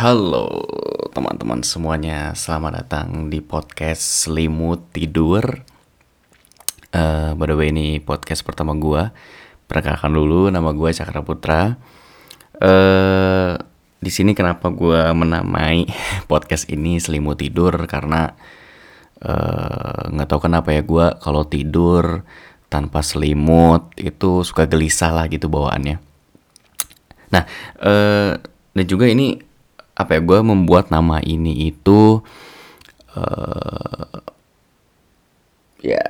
Halo teman-teman semuanya, selamat datang di podcast Selimut Tidur. Uh, by the way ini podcast pertama gue. Perkenalkan dulu, nama gue Cakra Putra. Uh, di sini kenapa gue menamai podcast ini Selimut Tidur karena eh, nggak uh, tahu kenapa ya gue kalau tidur tanpa selimut itu suka gelisah lah gitu bawaannya. Nah, uh, dan juga ini apa ya gue membuat nama ini itu uh, ya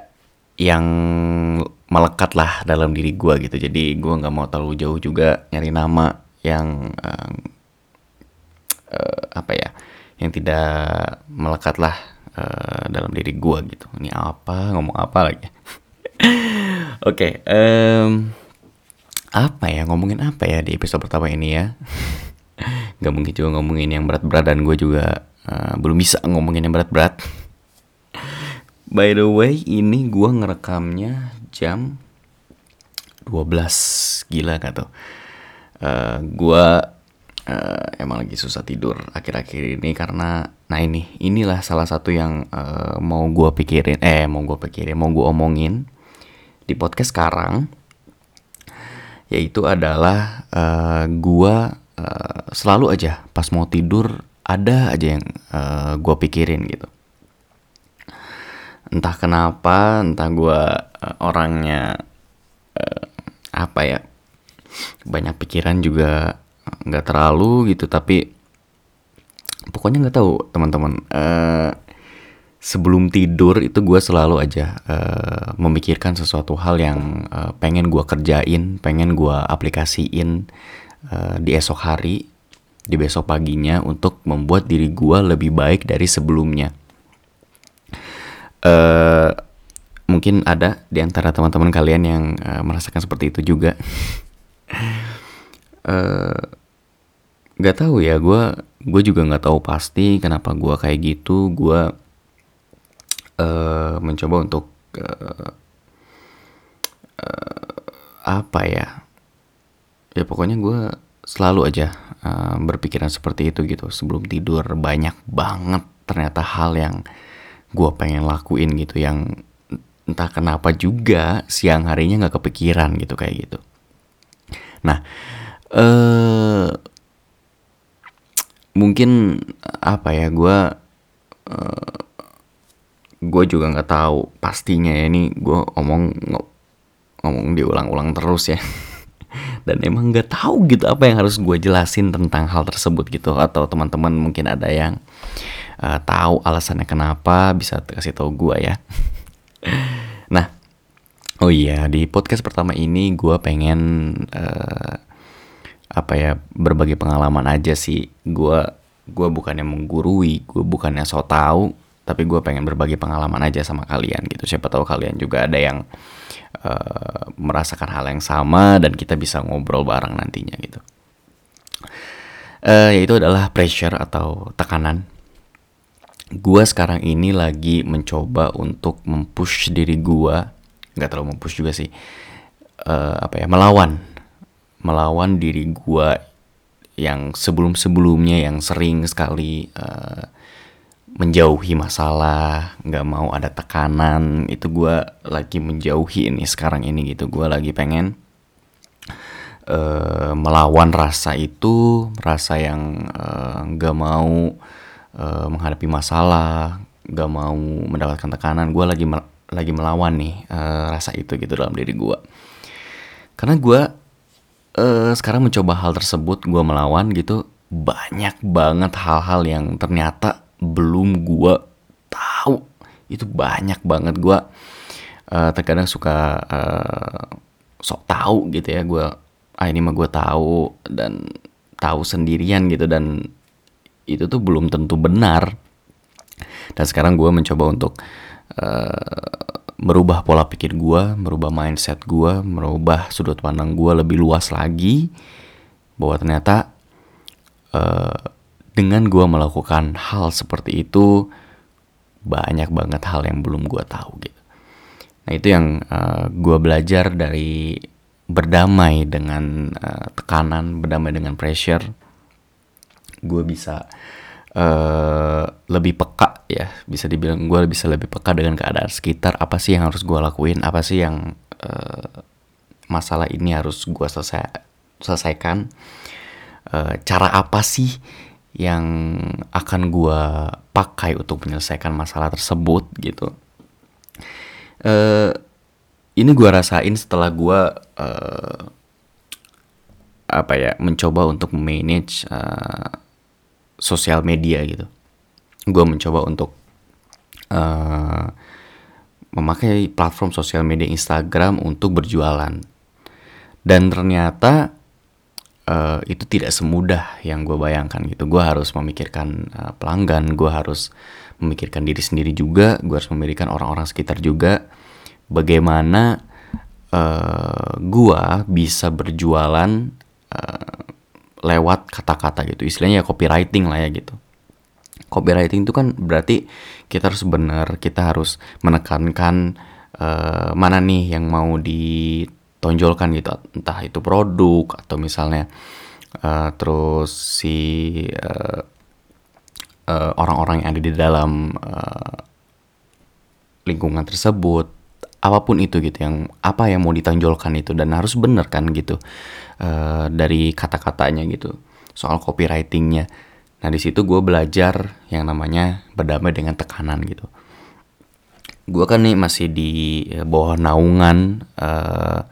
yang melekat lah dalam diri gue gitu. Jadi gue nggak mau terlalu jauh juga nyari nama yang uh, uh, apa ya yang tidak melekat lah uh, dalam diri gue gitu. Ini apa ngomong apa lagi? Oke okay, um, apa ya ngomongin apa ya di episode pertama ini ya Gak mungkin juga ngomongin yang berat-berat dan gue juga uh, belum bisa ngomongin yang berat-berat. By the way, ini gue ngerekamnya jam 12 gila gak tuh. Uh, gue uh, emang lagi susah tidur akhir-akhir ini karena nah ini inilah salah satu yang uh, mau gue pikirin eh mau gue pikirin mau gue omongin di podcast sekarang yaitu adalah uh, gue Eh, selalu aja pas mau tidur ada aja yang uh, eh, gue pikirin gitu. Entah kenapa entah gue uh, orangnya uh, apa ya banyak pikiran juga nggak terlalu gitu tapi pokoknya nggak tahu teman-teman. Uh, sebelum tidur itu gue selalu aja uh, memikirkan sesuatu hal yang uh, pengen gue kerjain pengen gue aplikasiin uh, di esok hari, di besok paginya untuk membuat diri gue lebih baik dari sebelumnya. Uh, mungkin ada di antara teman-teman kalian yang uh, merasakan seperti itu juga. uh, gak tahu ya, gue gue juga nggak tahu pasti kenapa gue kayak gitu. Gue uh, mencoba untuk uh, uh, apa ya? Ya pokoknya gue selalu aja uh, berpikiran seperti itu gitu. Sebelum tidur banyak banget ternyata hal yang gue pengen lakuin gitu yang entah kenapa juga siang harinya nggak kepikiran gitu kayak gitu. Nah uh, mungkin apa ya gue uh, gue juga nggak tahu pastinya ya ini gue omong ngomong diulang-ulang terus ya dan emang nggak tahu gitu apa yang harus gue jelasin tentang hal tersebut gitu. Atau teman-teman mungkin ada yang uh, tahu alasannya kenapa bisa kasih tahu gue ya. Nah oh iya di podcast pertama ini gue pengen uh, apa ya berbagi pengalaman aja sih. Gue gue bukannya menggurui gue bukannya so tau tapi gue pengen berbagi pengalaman aja sama kalian gitu. Siapa tahu kalian juga ada yang uh, merasakan hal yang sama dan kita bisa ngobrol bareng nantinya gitu. Uh, yaitu adalah pressure atau tekanan. Gue sekarang ini lagi mencoba untuk mempush diri gue nggak terlalu mempush juga sih uh, apa ya melawan melawan diri gue yang sebelum sebelumnya yang sering sekali uh, menjauhi masalah, nggak mau ada tekanan, itu gue lagi menjauhi ini sekarang ini gitu. Gue lagi pengen uh, melawan rasa itu, rasa yang uh, nggak mau uh, menghadapi masalah, nggak mau mendapatkan tekanan. Gue lagi lagi melawan nih uh, rasa itu gitu dalam diri gue. Karena gue uh, sekarang mencoba hal tersebut, gue melawan gitu. Banyak banget hal-hal yang ternyata belum gue tahu. Itu banyak banget gue uh, terkadang suka uh, sok tahu gitu ya gue ah ini mah gue tahu dan tahu sendirian gitu. Dan itu tuh belum tentu benar. Dan sekarang gue mencoba untuk uh, merubah pola pikir gue merubah mindset gue merubah sudut pandang gue lebih luas lagi bahwa ternyata uh, dengan gue melakukan hal seperti itu banyak banget hal yang belum gue tahu gitu. Nah itu yang uh, eh, gue belajar dari berdamai dengan uh, tekanan berdamai dengan pressure. Gue bisa uh, lebih peka ya bisa dibilang gue bisa lebih peka dengan keadaan sekitar. Apa sih yang harus gue lakuin? Apa sih yang uh, masalah ini harus gue selesai selesaikan? Uh, cara apa sih yang akan gue pakai untuk menyelesaikan masalah tersebut gitu. Uh, ini gue rasain setelah gue uh, apa ya mencoba untuk manage uh, sosial media gitu. Gue mencoba untuk uh, memakai platform sosial media Instagram untuk berjualan. Dan ternyata uh, itu tidak semudah yang gue bayangkan gitu. Gue harus memikirkan uh, pelanggan gue harus memikirkan diri sendiri juga gue harus memikirkan orang-orang sekitar juga. Bagaimana uh, gue bisa berjualan uh, lewat kata-kata gitu. Istilahnya ya copywriting lah ya gitu. Copywriting itu kan berarti kita harus benar kita harus menekankan uh, mana nih yang mau ditonjolkan gitu entah itu produk atau misalnya uh, terus si uh, uh, orang-orang yang ada di dalam uh, lingkungan tersebut apa pun itu gitu yang apa yang mau ditonjolkan itu dan harus bener kan gitu uh, dari kata-katanya gitu soal copywritingnya. Nah di situ gue belajar yang namanya berdamai dengan tekanan gitu gue kan nih masih di bawah naungan uh,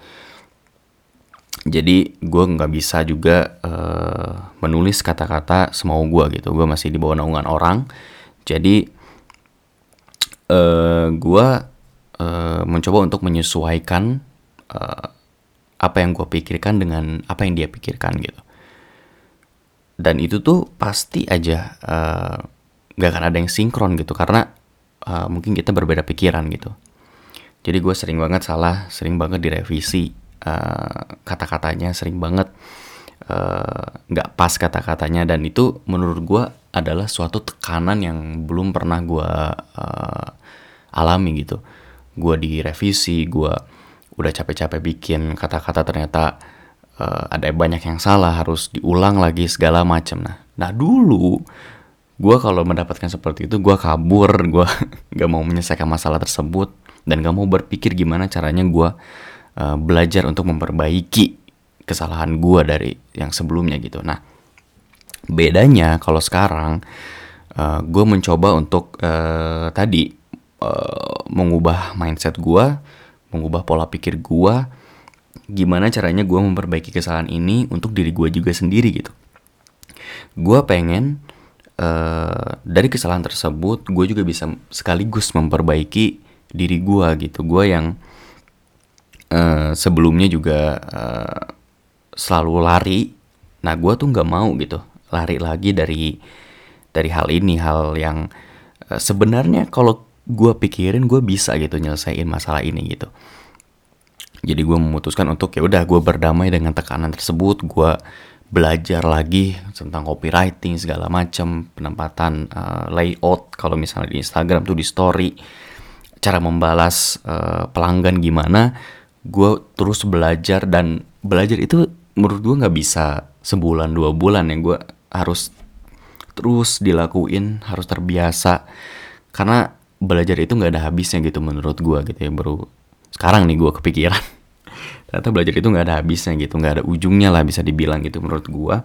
jadi gue nggak bisa juga uh, menulis kata-kata semau gue gitu. Gue masih di bawah naungan orang. Jadi gue mencoba untuk menyesuaikan apa yang gue pikirkan dengan apa yang dia pikirkan gitu. Dan itu tuh pasti aja uh, gak akan ada yang sinkron gitu. Karena uh, mungkin kita berbeda pikiran gitu. Jadi gue sering banget salah sering banget direvisi. Uh, kata-katanya sering banget nggak uh, pas kata-katanya. Dan itu menurut gue adalah suatu tekanan yang belum pernah gue uh, alami gitu. Gue direvisi gue udah capek-capek bikin kata-kata ternyata uh, ada banyak yang salah harus diulang lagi segala macam nah nah dulu gue kalau mendapatkan seperti itu gue kabur gue gak mau menyelesaikan masalah tersebut dan gak mau berpikir gimana caranya gue uh, belajar untuk memperbaiki kesalahan gue dari yang sebelumnya gitu nah bedanya kalau sekarang uh, gue mencoba untuk uh, tadi uh, mengubah mindset gue, mengubah pola pikir gue, gimana caranya gue memperbaiki kesalahan ini untuk diri gue juga sendiri gitu. Gue pengen uh, dari kesalahan tersebut gue juga bisa sekaligus memperbaiki diri gue gitu. Gue yang uh, sebelumnya juga uh, selalu lari, nah gue tuh nggak mau gitu lari lagi dari dari hal ini hal yang uh, sebenarnya kalau gue pikirin gue bisa gitu nyelesain masalah ini gitu jadi gue memutuskan untuk ya udah gue berdamai dengan tekanan tersebut gue belajar lagi tentang copywriting segala macam penempatan uh, layout. Kalau misalnya di Instagram tuh di story cara membalas uh, pelanggan gimana gue terus belajar. Dan belajar itu menurut gue nggak bisa sebulan dua bulan ya. Gue harus terus dilakuin harus terbiasa. Karena belajar itu nggak ada habisnya gitu menurut gue gitu ya baru sekarang nih gue kepikiran ternyata belajar itu nggak ada habisnya gitu nggak ada ujungnya lah bisa dibilang gitu menurut gue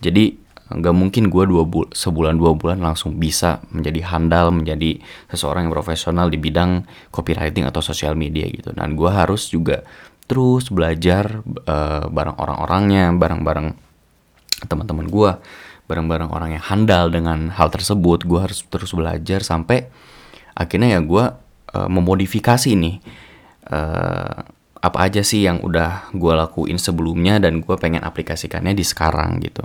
jadi nggak mungkin gue dua bul sebulan dua bulan langsung bisa menjadi handal menjadi seseorang yang profesional di bidang copywriting atau sosial media gitu. Dan gue harus juga terus belajar uh, bareng orang-orangnya bareng-bareng teman-teman gue bareng-bareng orang yang handal dengan hal tersebut. Gue harus terus belajar sampai akhirnya ya gue uh, memodifikasi nih uh, apa aja sih yang udah gue lakuin sebelumnya dan gue pengen aplikasikannya di sekarang gitu.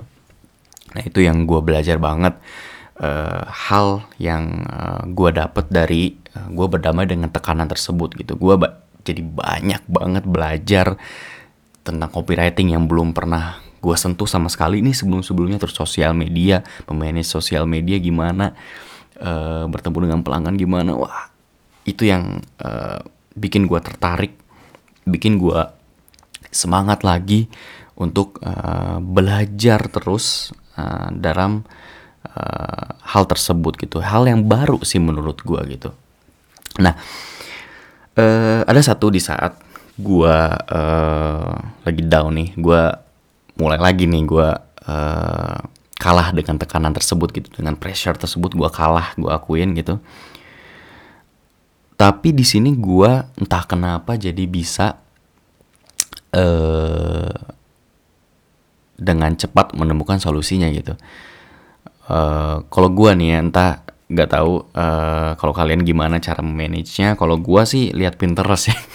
Nah itu yang gue belajar banget uh, hal yang uh, gue dapet dari uh, gue berdamai dengan tekanan tersebut gitu. Gue ba jadi banyak banget belajar tentang copywriting yang belum pernah gue sentuh sama sekali ini sebelum sebelumnya terus sosial media memanage sosial media gimana uh, bertemu dengan pelanggan gimana. Wah itu yang uh, bikin gue tertarik bikin gue semangat lagi untuk uh, belajar terus uh, dalam uh, hal tersebut gitu. Hal yang baru sih menurut gue gitu. Nah uh, ada satu di saat gue uh, lagi down nih gue mulai lagi nih gue uh, kalah dengan tekanan tersebut gitu dengan pressure tersebut gue kalah gue akuin gitu tapi di sini gue entah kenapa jadi bisa uh, dengan cepat menemukan solusinya gitu. Uh, kalau gue nih ya entah nggak tahu uh, kalau kalian gimana cara memanage-nya. Kalau gue sih lihat Pinterest ya.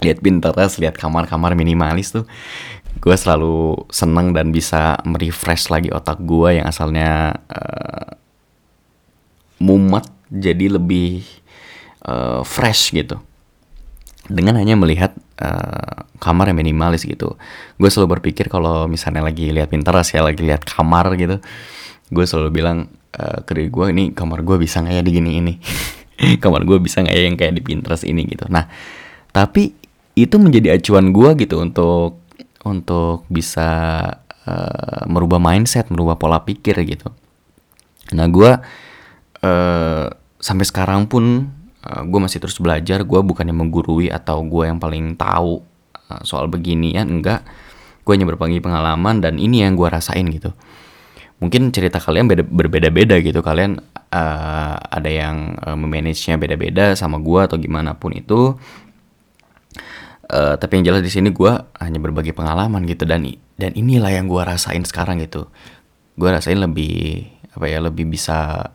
Lihat Pinterest lihat kamar-kamar minimalis tuh. Gue selalu seneng dan bisa merefresh lagi otak gue yang asalnya uh, mumet jadi lebih uh, fresh gitu. Dengan hanya melihat uh, kamar yang minimalis gitu. Gue selalu berpikir kalau misalnya lagi lihat Pinterest ya lagi lihat kamar gitu gue selalu bilang uh, ke diri gue ini kamar gue bisa nggak ya di gini ini? Kamar gue bisa nggak ya yang kayak di Pinterest ini? Gitu. Nah tapi itu menjadi acuan gue gitu untuk untuk bisa uh, merubah mindset merubah pola pikir gitu. Nah gue uh, sampai sekarang pun uh, gue masih terus belajar gue bukannya menggurui atau gue yang paling tahu uh, soal beginian enggak. Gue hanya berbagi pengalaman dan ini yang gue rasain gitu. Mungkin cerita kalian beda, berbeda-beda gitu kalian uh, ada yang uh, memanage-nya beda-beda sama gue atau gimana pun itu. Uh, tapi yang jelas di sini gue hanya berbagi pengalaman gitu dan dan inilah yang gue rasain sekarang gitu. Gue rasain lebih apa ya lebih bisa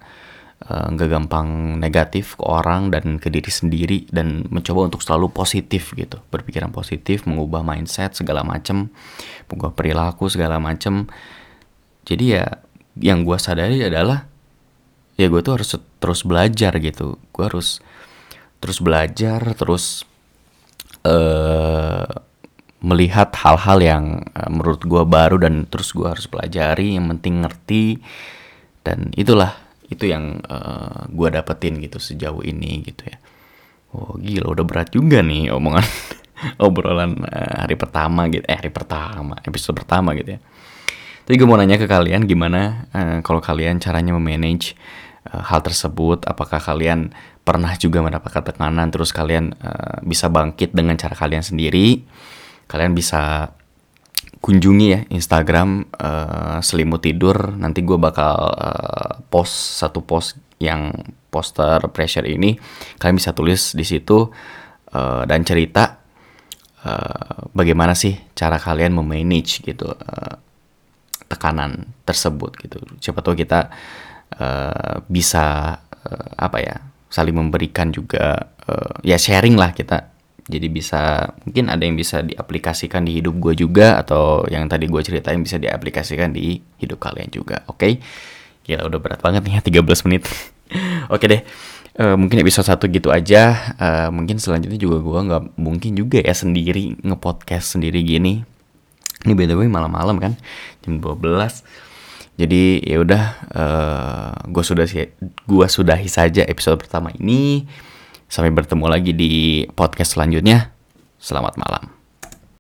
nggak uh, gampang negatif ke orang dan ke diri sendiri dan mencoba untuk selalu positif gitu. Berpikiran positif mengubah mindset segala macem. Mengubah perilaku segala macem. Jadi ya yang gue sadari adalah ya gue tuh harus terus belajar gitu. Gue harus terus belajar terus uh, melihat hal-hal yang uh, menurut gue baru dan terus gue harus pelajari yang penting ngerti. Dan itulah itu yang uh, gue dapetin gitu sejauh ini gitu ya oh gila udah berat juga nih omongan obrolan uh, hari pertama gitu eh hari pertama episode pertama gitu ya tapi gue mau nanya ke kalian gimana uh, kalau kalian caranya memanage uh, hal tersebut? Apakah kalian pernah juga mendapatkan tekanan terus kalian uh, bisa bangkit dengan cara kalian sendiri? Kalian bisa kunjungi ya Instagram uh, selimut tidur. Nanti gue bakal uh, post satu post yang poster pressure ini. Kalian bisa tulis di situ uh, dan cerita uh, bagaimana sih cara kalian memanage gitu. Uh, tekanan tersebut gitu. Siapa tahu kita uh, bisa uh, apa ya saling memberikan juga uh, ya sharing lah kita. Jadi bisa mungkin ada yang bisa diaplikasikan di hidup gue juga atau yang tadi gue ceritain bisa diaplikasikan di hidup kalian juga. Oke, okay? gila udah berat banget nih ya 13 menit. Oke deh. Uh, mungkin episode satu gitu aja. Uh, mungkin selanjutnya juga gue nggak mungkin juga ya sendiri ngepodcast sendiri gini ini by the way malam-malam kan jam 12 jadi ya udah uh, eh, gue sudah gua sudahi saja episode pertama ini sampai bertemu lagi di podcast selanjutnya. Selamat malam